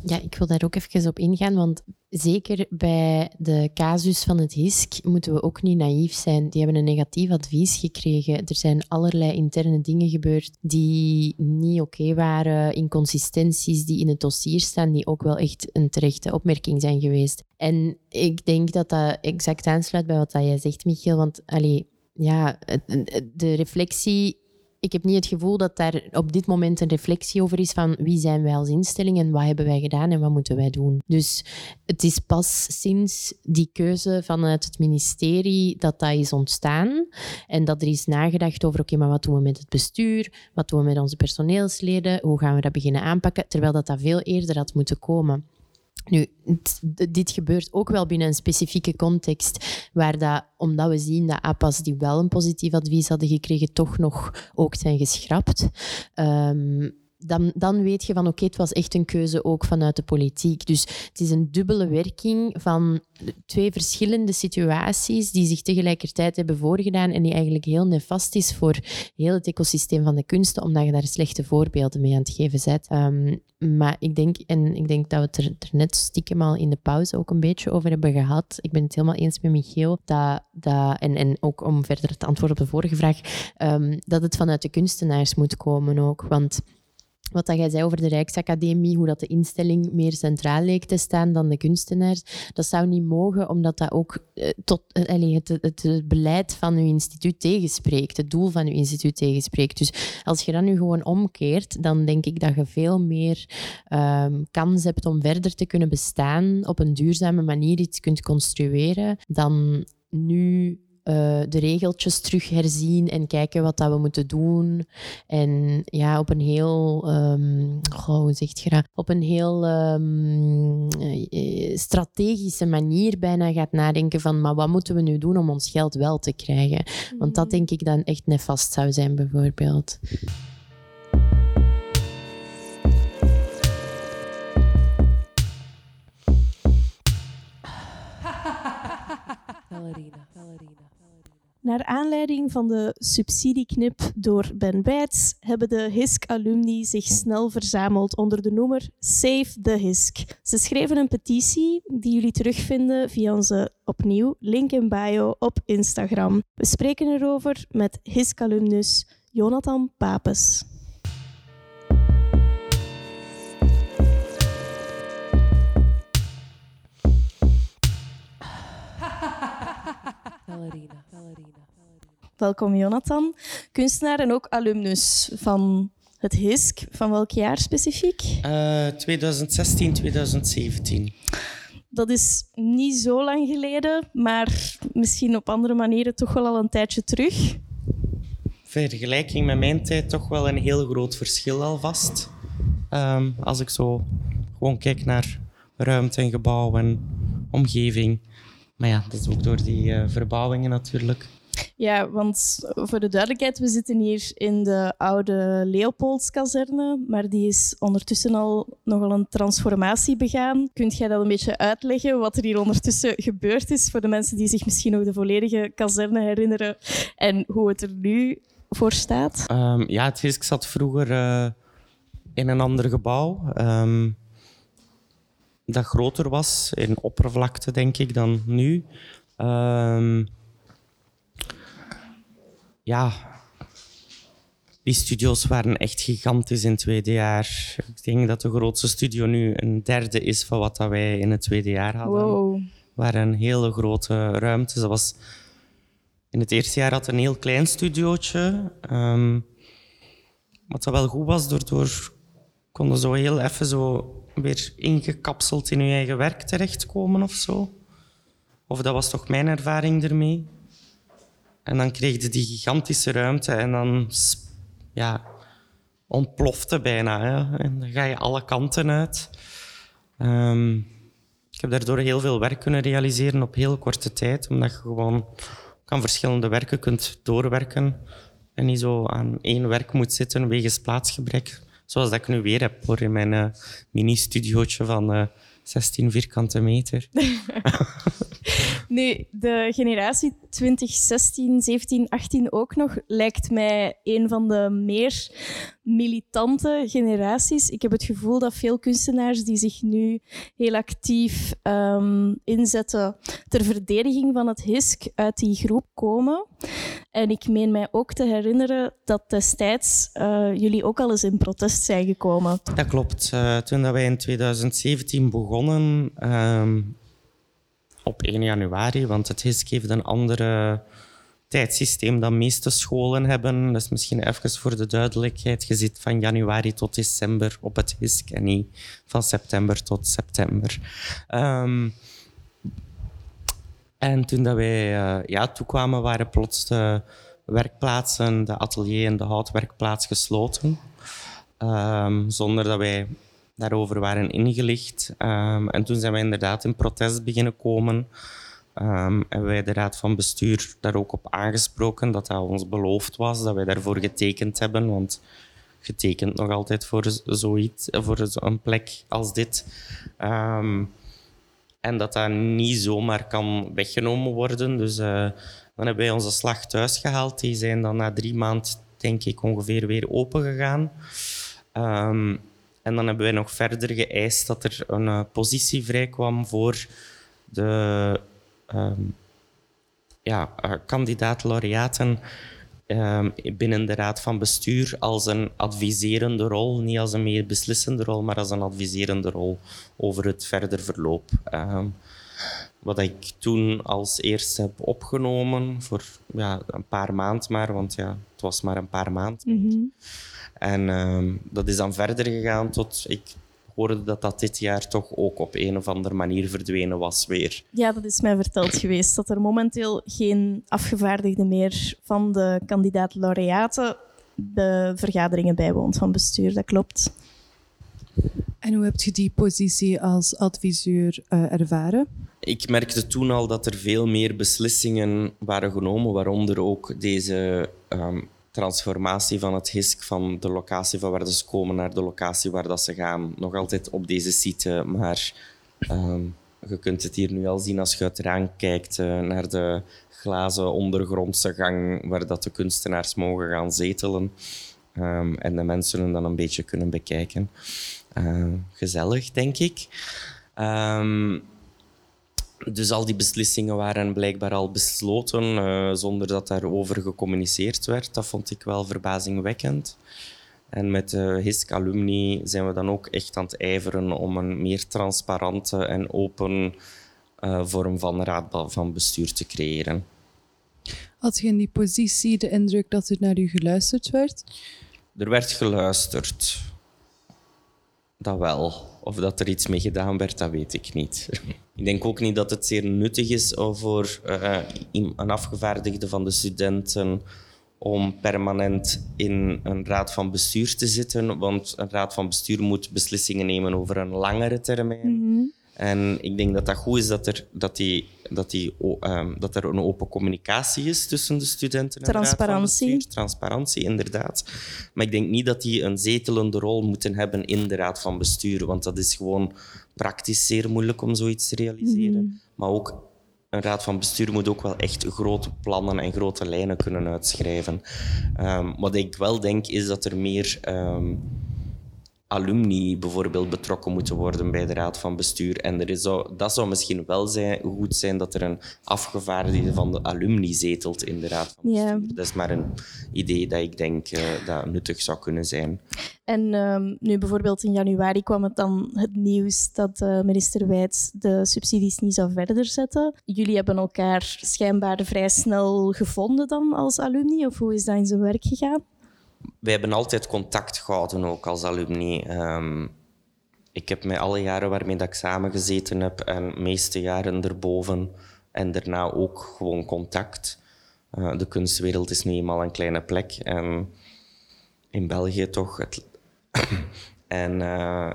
Ja, ik wil daar ook even op ingaan, want zeker bij de casus van het HISK moeten we ook niet naïef zijn. Die hebben een negatief advies gekregen. Er zijn allerlei interne dingen gebeurd die niet oké waren, inconsistenties die in het dossier staan, die ook wel echt een terechte opmerking zijn geweest. En ik denk dat dat exact aansluit bij wat jij zegt, Michiel, want allee, ja, de reflectie ik heb niet het gevoel dat daar op dit moment een reflectie over is van wie zijn wij als instelling en wat hebben wij gedaan en wat moeten wij doen. Dus het is pas sinds die keuze vanuit het ministerie dat dat is ontstaan en dat er is nagedacht over oké, maar wat doen we met het bestuur, wat doen we met onze personeelsleden, hoe gaan we dat beginnen aanpakken, terwijl dat dat veel eerder had moeten komen. Nu, dit gebeurt ook wel binnen een specifieke context, waar dat, omdat we zien dat APA's die wel een positief advies hadden gekregen, toch nog ook zijn geschrapt. Um, dan, dan weet je van oké, het was echt een keuze ook vanuit de politiek. Dus het is een dubbele werking van twee verschillende situaties die zich tegelijkertijd hebben voorgedaan en die eigenlijk heel nefast is voor heel het ecosysteem van de kunsten, omdat je daar slechte voorbeelden mee aan het geven bent. Um, maar ik denk, en ik denk dat we het er, net stiekem al in de pauze ook een beetje over hebben gehad. Ik ben het helemaal eens met Michiel, dat, dat, en, en ook om verder te antwoorden op de vorige vraag, um, dat het vanuit de kunstenaars moet komen ook. Want wat dat jij zei over de Rijksacademie, hoe dat de instelling meer centraal leek te staan dan de kunstenaars, dat zou niet mogen, omdat dat ook eh, tot, eh, het, het, het, beleid van uw instituut tegenspreekt, het doel van uw instituut tegenspreekt. Dus als je dat nu gewoon omkeert, dan denk ik dat je veel meer um, kans hebt om verder te kunnen bestaan, op een duurzame manier iets kunt construeren, dan nu uh, de regeltjes terug herzien en kijken wat dat we moeten doen. En ja, op een heel, um, hoe zegt? Op een heel um, strategische manier bijna gaat nadenken van, maar wat moeten we nu doen om ons geld wel te krijgen? Want dat mhm. denk ik dan echt nefast zou zijn, bijvoorbeeld. Naar aanleiding van de subsidieknip door Ben Bijts hebben de HISK-alumni zich snel verzameld onder de noemer Save the HISK. Ze schreven een petitie die jullie terugvinden via onze opnieuw link in bio op Instagram. We spreken erover met HISK-alumnus Jonathan Papes. Ballerina. Welkom Jonathan, kunstenaar en ook alumnus van het HISK. Van welk jaar specifiek? Uh, 2016, 2017. Dat is niet zo lang geleden, maar misschien op andere manieren toch wel al een tijdje terug. Vergelijking met mijn tijd toch wel een heel groot verschil alvast. Um, als ik zo gewoon kijk naar ruimte en gebouw en omgeving. Maar ja, dat is ook door die uh, verbouwingen natuurlijk. Ja, want voor de duidelijkheid, we zitten hier in de oude Leopoldskazerne, maar die is ondertussen al nogal een transformatie begaan. Kunt jij dat een beetje uitleggen, wat er hier ondertussen gebeurd is, voor de mensen die zich misschien nog de volledige kazerne herinneren en hoe het er nu voor staat? Ehm, ja, het HISK zat vroeger eh, in een ander gebouw. ehm, dat groter was in oppervlakte, denk ik, dan nu. Ehm, ja, die studio's waren echt gigantisch in het tweede jaar. Ik denk dat de grootste studio nu een derde is van wat dat wij in het tweede jaar hadden. Wow. waren een hele grote ruimte. Dat was... In het eerste jaar had een heel klein studiootje. ehm, wat dat wel goed was, daardoor konden zo heel even zo weer ingekapseld in je eigen werk terechtkomen of zo. Of dat was toch mijn ervaring ermee. En dan kreeg je die gigantische ruimte en dan ja, ontplofte bijna. Hè. En dan ga je alle kanten uit. Ehm, ik heb daardoor heel veel werk kunnen realiseren op heel korte tijd, omdat je gewoon aan verschillende werken kunt doorwerken en niet zo aan één werk moet zitten wegens plaatsgebrek. Zoals dat ik nu weer heb hoor, in mijn eh, mini-studiootje van eh 16 vierkante meter. Nu, de generatie 2016, 17, 18 ook nog lijkt mij een van de meer militante generaties. Ik heb het gevoel dat veel kunstenaars die zich nu heel actief ehm, inzetten ter verdediging van het HISK uit die groep komen. En ik meen mij ook te herinneren dat destijds eh, jullie ook al eens in protest zijn gekomen. Dat klopt. Eh, toen dat wij in 2017 begonnen, ehm, op 1 januari, want het HISK heeft een andere tijdsysteem dan meeste scholen hebben. Dus misschien even voor de duidelijkheid. Je zit van januari tot december op het HISK en niet van september tot september. Ehm, en toen dat wij eh, ja, toekwamen, waren plots de werkplaatsen, de atelier en de houtwerkplaats gesloten. Ehm, zonder dat wij daarover waren ingelicht. Ehm, en toen zijn wij inderdaad in protest beginnen komen. Hebben wij de raad van bestuur daar ook op aangesproken dat dat ons beloofd was, dat wij daarvoor getekend hebben. Want getekend nog altijd voor zoiets, voor zo'n plek als dit. Ehm, en dat dat niet zomaar kan weggenomen worden. Dus eh, dan hebben wij onze slag thuis gehaald. Die zijn dan na drie maanden, denk ik, ongeveer weer open gegaan. En dan hebben wij nog verder geëist dat er een eh, positie vrijkwam voor de ehm, ja, eh, kandidaat-laureaten ehm, binnen de raad van bestuur als een adviserende rol, niet als een meer beslissende rol, maar als een adviserende rol over het verder verloop. Ehm, wat ik toen als eerste heb opgenomen, voor ja, een paar maanden maar, want ja, het was maar een paar maanden. En ehm, dat is dan verder gegaan tot ik hoorde dat dat dit jaar toch ook op een of andere manier verdwenen was weer. Ja, dat is mij verteld geweest, dat er momenteel geen afgevaardigde meer van de kandidaat-laureaten de vergaderingen bijwoont van bestuur. Dat klopt. En hoe heb je die positie als adviseur eh, ervaren? Ik merkte toen al dat er veel meer beslissingen waren genomen, waaronder ook deze ehm, transformatie van het HISK van de locatie van waar ze komen naar de locatie waar dat ze gaan. Nog altijd op deze site, maar ehm, je kunt het hier nu al zien als je uit het raam kijkt eh, naar de glazen ondergrondse gang waar dat de kunstenaars mogen gaan zetelen. Ehm, en de mensen hun dan een beetje kunnen bekijken. Ehm, gezellig, denk ik. Dus al die beslissingen waren blijkbaar al besloten eh, zonder dat daarover gecommuniceerd werd. Dat vond ik wel verbazingwekkend. En met de HISC Alumni zijn we dan ook echt aan het ijveren om een meer transparante en open eh, vorm van raad van bestuur te creëren. Had je in die positie de indruk dat er naar u geluisterd werd? Er werd geluisterd. Dat wel. Of dat er iets mee gedaan werd, dat weet ik niet. Ik denk ook niet dat het zeer nuttig is voor eh, een afgevaardigde van de studenten om permanent in een raad van bestuur te zitten, want een raad van bestuur moet beslissingen nemen over een langere termijn. En ik denk dat dat goed is dat er, dat die, dat die, ehm, dat er een open communicatie is tussen de studenten en de raad van Transparantie. bestuur. Transparantie, inderdaad. Maar ik denk niet dat die een zetelende rol moeten hebben in de raad van bestuur, want dat is gewoon praktisch zeer moeilijk om zoiets te realiseren. Maar ook een raad van bestuur moet ook wel echt grote plannen en grote lijnen kunnen uitschrijven. Ehm, wat ik wel denk, is dat er meer ehm, alumni bijvoorbeeld betrokken moeten worden bij de raad van bestuur. En er is zo, dat zou misschien wel zijn, goed zijn dat er een afgevaardigde van de alumni zetelt in de raad van Ja. bestuur. Dat is maar een idee dat ik denk eh, dat nuttig zou kunnen zijn. En ehm, nu bijvoorbeeld in januari kwam het dan het nieuws dat eh, minister Wijts de subsidies niet zou verder zetten. Jullie hebben elkaar schijnbaar vrij snel gevonden dan als alumni, of hoe is dat in zijn werk gegaan? Wij hebben altijd contact gehouden, ook als alumni. Ehm, ik heb met alle jaren waarmee dat ik samengezeten heb en de meeste jaren erboven en daarna ook gewoon contact. Eh, de kunstwereld is nu eenmaal een kleine plek en in België toch. En eh,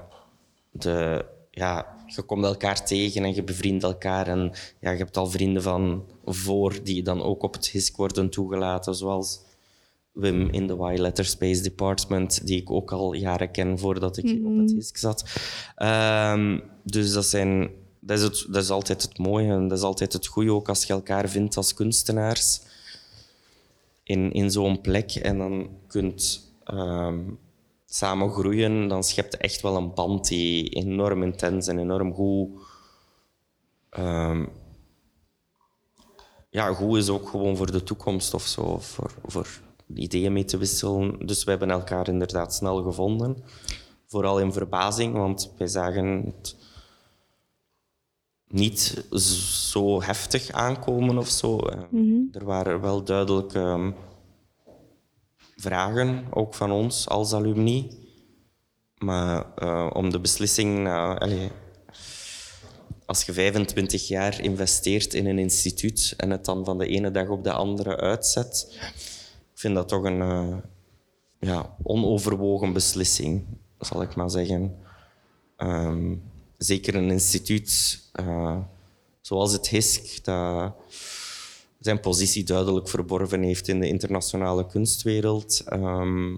de, ja, je komt elkaar tegen en je bevriendt elkaar. En ja, je hebt al vrienden van voor die dan ook op het HISC worden toegelaten, zoals Wim in de Y Letter Space Department, die ik ook al jaren ken voordat ik op het HISC zat. Ehm, dus dat, zijn, dat, is het, dat is altijd het mooie en dat is altijd het goede, ook als je elkaar vindt als kunstenaars in, in zo'n plek en dan kunt ehm, samen groeien, dan schept je echt wel een band die enorm intens en enorm goed ehm, ja, goed is ook gewoon voor de toekomst of zo, voor, voor ideeën mee te wisselen. Dus we hebben elkaar inderdaad snel gevonden. Vooral in verbazing, want wij zagen het niet zo heftig aankomen of zo. Eh, Er waren wel duidelijk ehm, vragen, ook van ons als alumni. Maar eh, om de beslissing, allee, als je 25 jaar investeert in een instituut en het dan van de ene dag op de andere uitzet, vind dat toch een eh, ja, onoverwogen beslissing, zal ik maar zeggen. Ehm, zeker een instituut eh, zoals het HISC, dat zijn positie duidelijk verborgen heeft in de internationale kunstwereld. ehm,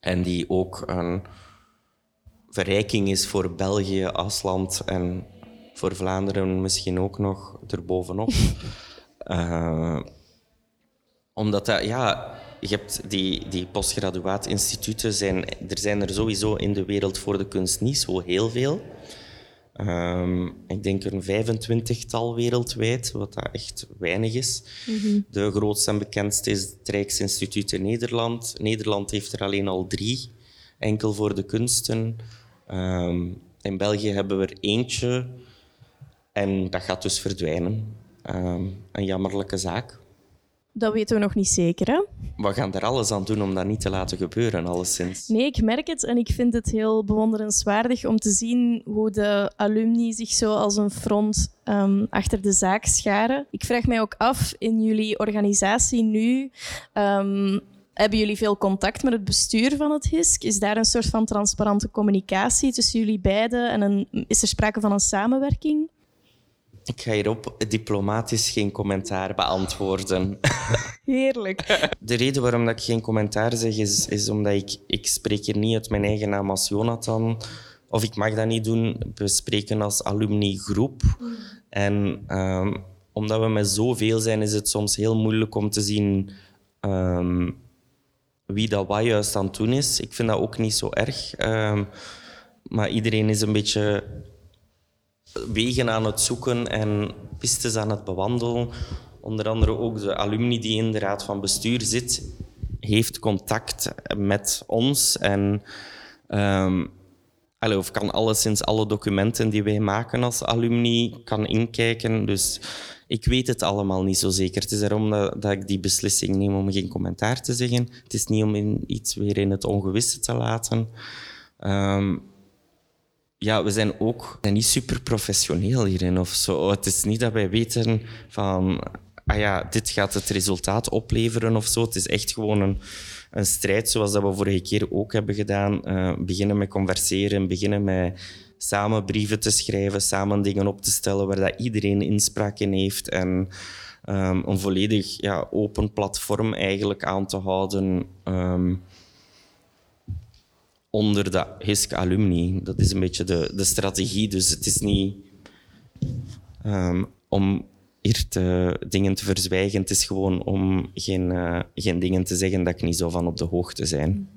en die ook een verrijking is voor België als land en voor Vlaanderen misschien ook nog erbovenop. Eh omdat dat, ja, je hebt die, die postgraduaatinstituten, zijn, er zijn er sowieso in de wereld voor de kunst niet zo heel veel. Ehm, ik denk een 25-tal wereldwijd, wat dat echt weinig is. De grootste en bekendste is het Rijksinstituut in Nederland. Nederland heeft er alleen al drie, enkel voor de kunsten. Ehm, in België hebben we er eentje en dat gaat dus verdwijnen. Ehm, een jammerlijke zaak. Dat weten we nog niet zeker, hè? We gaan er alles aan doen om dat niet te laten gebeuren, alleszins. Nee, ik merk het en ik vind het heel bewonderenswaardig om te zien hoe de alumni zich zo als een front ehm, achter de zaak scharen. Ik vraag mij ook af, in jullie organisatie nu, ehm, hebben jullie veel contact met het bestuur van het HISC? Is daar een soort van transparante communicatie tussen jullie beiden en een, is er sprake van een samenwerking? Ik ga hierop diplomatisch geen commentaar beantwoorden. Heerlijk. De reden waarom dat ik geen commentaar zeg, is, is omdat ik, ik spreek hier niet uit mijn eigen naam als Jonathan. Of ik mag dat niet doen. We spreken als alumni-groep. En ehm, omdat we met zoveel zijn, is het soms heel moeilijk om te zien ehm, wie dat wat juist aan het doen is. Ik vind dat ook niet zo erg. Ehm, maar iedereen is een beetje wegen aan het zoeken en pistes aan het bewandelen. Onder andere ook de alumni die in de raad van bestuur zit, heeft contact met ons en ehm, of kan alleszins alle documenten die wij maken als alumni kan inkijken. Dus ik weet het allemaal niet zo zeker. Het is daarom dat, dat ik die beslissing neem om geen commentaar te zeggen. Het is niet om in iets weer in het ongewisse te laten. Ehm, ja, we zijn ook niet super professioneel hierin of zo. Het is niet dat wij weten van, ah ja, dit gaat het resultaat opleveren of zo. Het is echt gewoon een, een strijd zoals dat we vorige keer ook hebben gedaan. Eh, beginnen met converseren, beginnen met samen brieven te schrijven, samen dingen op te stellen waar dat iedereen inspraak in heeft en ehm, een volledig ja, open platform eigenlijk aan te houden. ehm, onder de HISC alumni. Dat is een beetje de, de strategie. Dus het is niet ehm, om hier te, dingen te verzwijgen. Het is gewoon om geen, eh, geen dingen te zeggen dat ik niet zo van op de hoogte zijn.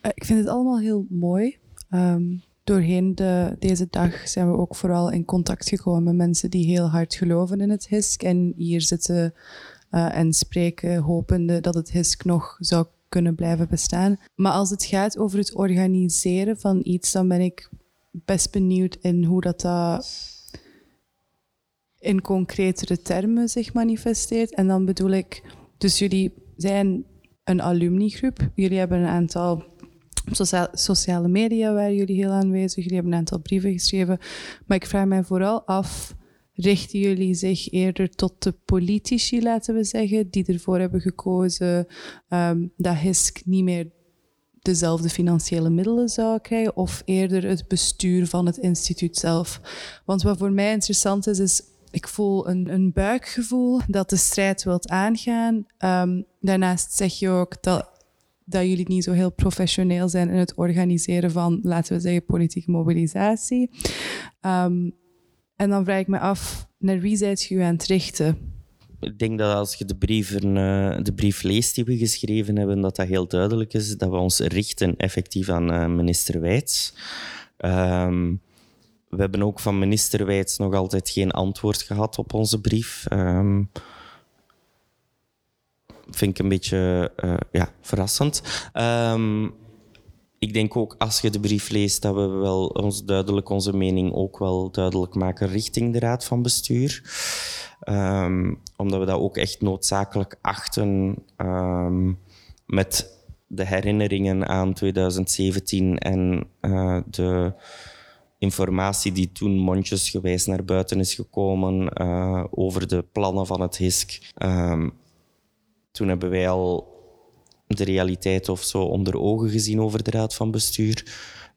Eh, ik vind het allemaal heel mooi. Ehm, doorheen de, deze dag zijn we ook vooral in contact gekomen met mensen die heel hard geloven in het HISK en hier zitten eh, en spreken, hopende dat het HISK nog zou kunnen blijven bestaan. Maar als het gaat over het organiseren van iets, dan ben ik best benieuwd in hoe dat, dat in concretere termen zich manifesteert. En dan bedoel ik, dus jullie zijn een alumnigroep. Jullie hebben een aantal socia- sociale media waar jullie heel aanwezig. Jullie hebben een aantal brieven geschreven. Maar ik vraag mij vooral af, richten jullie zich eerder tot de politici, laten we zeggen, die ervoor hebben gekozen ehm, dat HISK niet meer dezelfde financiële middelen zou krijgen, of eerder het bestuur van het instituut zelf? Want wat voor mij interessant is, is ik voel een, een buikgevoel dat de strijd wilt aangaan. Ehm, daarnaast zeg je ook dat, jullie niet zo heel professioneel zijn in het organiseren van, laten we zeggen, politieke mobilisatie. Ehm, en dan vraag ik me af, naar wie zijt je aan het richten? Ik denk dat als je de, brieven, eh, de brief leest die we geschreven hebben, dat dat heel duidelijk is dat we ons richten effectief aan eh, minister Wijts. Ehm, we hebben ook van minister Wijts nog altijd geen antwoord gehad op onze brief. Ehm, vind ik een beetje eh, ja, verrassend. Ehm, ik denk ook als je de brief leest dat we wel ons duidelijk onze mening ook wel duidelijk maken richting de Raad van Bestuur. Ehm, omdat we dat ook echt noodzakelijk achten ehm, met de herinneringen aan 2017 en eh, de informatie die toen mondjesgewijs naar buiten is gekomen eh, over de plannen van het HISK. Ehm, toen hebben wij al de realiteit of zo onder ogen gezien over de raad van bestuur.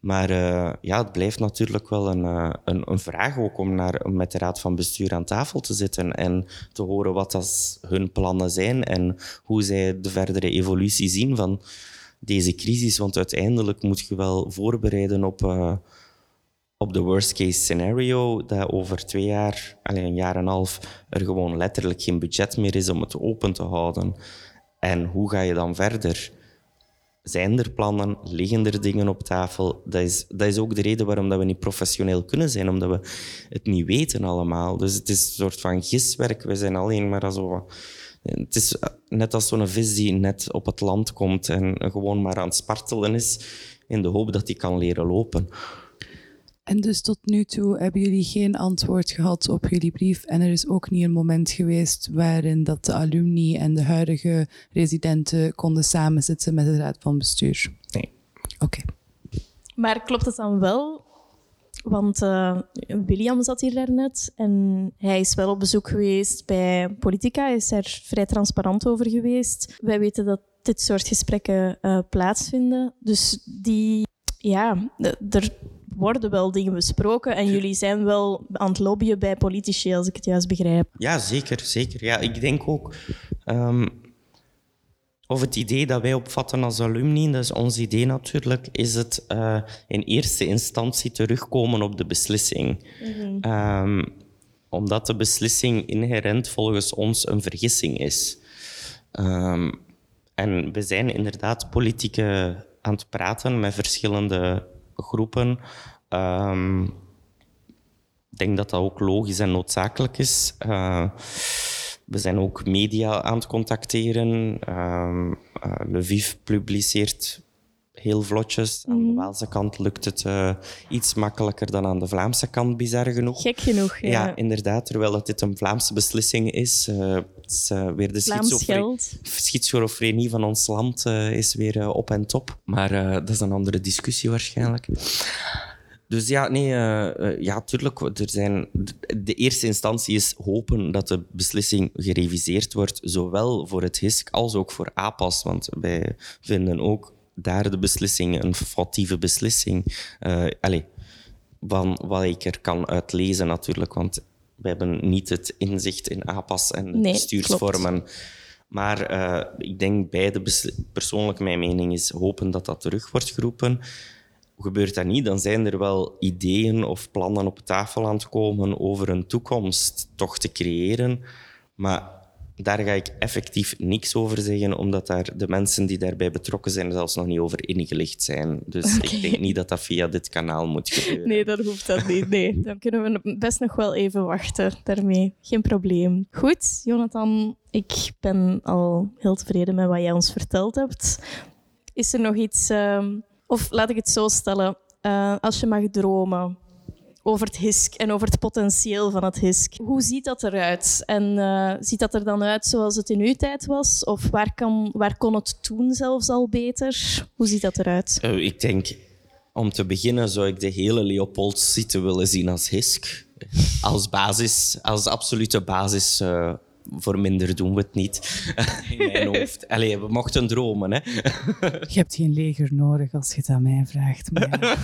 Maar uh, ja, het blijft natuurlijk wel een, uh, een, een, vraag ook om, naar, om met de raad van bestuur aan tafel te zitten en te horen wat dat hun plannen zijn en hoe zij de verdere evolutie zien van deze crisis. Want uiteindelijk moet je wel voorbereiden op, uh, op de worst case scenario, dat over twee jaar, alleen een jaar en een half, er gewoon letterlijk geen budget meer is om het open te houden. En hoe ga je dan verder? Zijn er plannen? Liggen er dingen op tafel? Dat is, dat is ook de reden waarom dat we niet professioneel kunnen zijn, omdat we het niet weten allemaal. Dus het is een soort van giswerk. We zijn alleen maar zo... Het is net als zo'n vis die net op het land komt en gewoon maar aan het spartelen is in de hoop dat hij kan leren lopen. En dus tot nu toe hebben jullie geen antwoord gehad op jullie brief. En er is ook niet een moment geweest waarin dat de alumni en de huidige residenten konden samenzitten met de raad van bestuur. Nee. Oké. Okay. Maar klopt het dan wel? Want uh, William zat hier daarnet en hij is wel op bezoek geweest bij Politica. Hij is daar vrij transparant over geweest. Wij weten dat dit soort gesprekken uh, plaatsvinden. Dus die, ja, er worden wel dingen besproken en jullie zijn wel aan het lobbyen bij politici, als ik het juist begrijp. Ja, zeker. zeker. Ja, ik denk ook... Um, of het idee dat wij opvatten als alumni, dat is ons idee natuurlijk, is het uh, in eerste instantie terugkomen op de beslissing. Mm-hmm. Um, omdat de beslissing inherent volgens ons een vergissing is. Um, en we zijn inderdaad politieke aan het praten met verschillende groepen. Um, ik denk dat dat ook logisch en noodzakelijk is. Uh, we zijn ook media aan het contacteren. Um, uh, Lviv publiceert heel vlotjes. Aan de Waalse kant lukt het uh, iets makkelijker dan aan de Vlaamse kant, bizar genoeg. Gek genoeg, ja. Ja, inderdaad. Terwijl dat dit een Vlaamse beslissing is. Uh, het is uh, weer de schizofrenie, schizofrenie van ons land is weer op en top. Maar dat is een andere discussie waarschijnlijk. Dus ja, nee, ja, tuurlijk. Er zijn, de eerste instantie is hopen dat de beslissing gereviseerd wordt, zowel voor het HISK als ook voor APAS. Want wij vinden ook daar de beslissing een foutieve beslissing. Uh, allez, van wat ik er kan uitlezen natuurlijk, want we hebben niet het inzicht in APAS en nee, bestuursvormen. Klopt. Maar uh, ik denk beide, persoonlijk mijn mening is hopen dat dat terug wordt geroepen gebeurt dat niet, dan zijn er wel ideeën of plannen op tafel aan het komen over een toekomst toch te creëren. Maar daar ga ik effectief niks over zeggen, omdat daar de mensen die daarbij betrokken zijn zelfs nog niet over ingelicht zijn. Dus ik denk niet dat dat via dit kanaal moet gebeuren. Nee, dat hoeft dat niet. Nee, dan kunnen we best nog wel even wachten daarmee. Geen probleem. Goed, Jonathan, ik ben al heel tevreden met wat jij ons verteld hebt. Is er nog iets, ehm, of laat ik het zo stellen, uh, als je mag dromen, over het HISK en over het potentieel van het HISK. Hoe ziet dat eruit? En uh, ziet dat er dan uit zoals het in uw tijd was? Of waar, kan, waar kon het toen zelfs al beter? Hoe ziet dat eruit? Uh, ik denk, om te beginnen zou ik de hele Leopold-site willen zien als HISK. Als basis, als absolute basis... Uh, voor minder doen we het niet. In mijn hoofd. Allee, we mochten dromen. Hè? Je hebt geen leger nodig als je het aan mij vraagt. Maar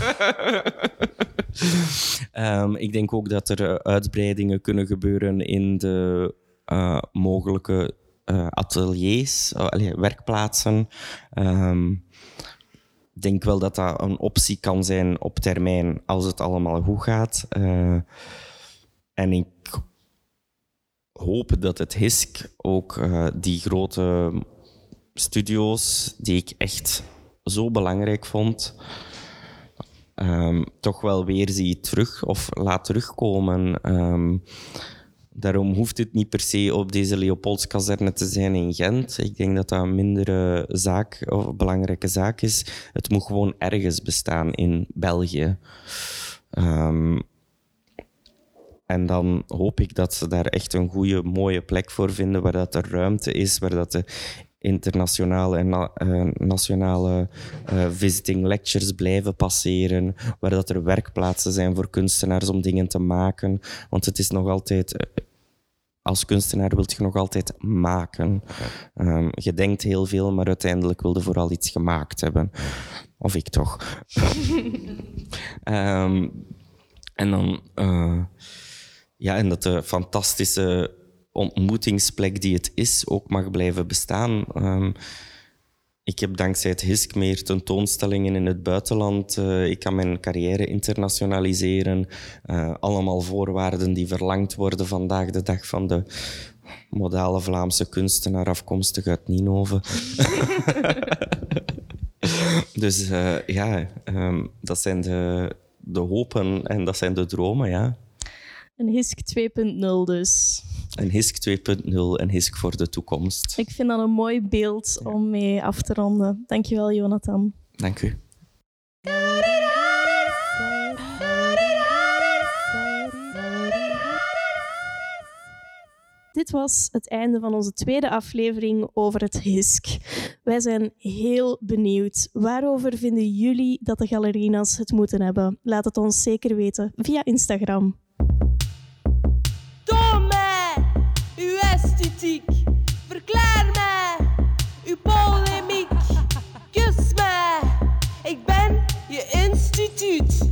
ja. um, ik denk ook dat er uitbreidingen kunnen gebeuren in de uh, mogelijke uh, ateliers, uh, allee, werkplaatsen. Um, ik denk wel dat dat een optie kan zijn op termijn als het allemaal goed gaat. en ik hoop dat het HISK ook uh, die grote studio's, die ik echt zo belangrijk vond, um, toch wel weer zie terug of laat terugkomen. Um, daarom hoeft het niet per se op deze Leopoldskazerne te zijn in Gent. Ik denk dat dat een mindere zaak of belangrijke zaak is. Het moet gewoon ergens bestaan in België. Um, en dan hoop ik dat ze daar echt een goede, mooie plek voor vinden, waar dat er ruimte is, waar dat de internationale en na, uh, nationale uh, visiting lectures blijven passeren, waar dat er werkplaatsen zijn voor kunstenaars om dingen te maken. Want het is nog altijd... Uh, als kunstenaar wilt je nog altijd maken. Um, je denkt heel veel, maar uiteindelijk wil je vooral iets gemaakt hebben. Of ik toch. um, en dan... Ja, en dat de fantastische ontmoetingsplek die het is ook mag blijven bestaan. Um, ik heb dankzij het HISK meer tentoonstellingen in het buitenland. Uh, ik kan mijn carrière internationaliseren. Uh, allemaal voorwaarden die verlangd worden vandaag de dag van de modale Vlaamse kunstenaar afkomstig uit Ninove. dus uh, ja, um, dat zijn de, de hopen en dat zijn de dromen, ja. Een HISK 2.0 dus. Een HISK 2.0 en HISK voor de toekomst. Ik vind dat een mooi beeld ja. om mee af te ronden. Dankjewel, Jonathan. Dank u. Dit was het einde van onze tweede aflevering over het HISK. Wij zijn heel benieuwd. Waarover vinden jullie dat de galerinas het moeten hebben? Laat het ons zeker weten via Instagram. Verklaar me, uw polemiek. Kus me, ik ben je instituut.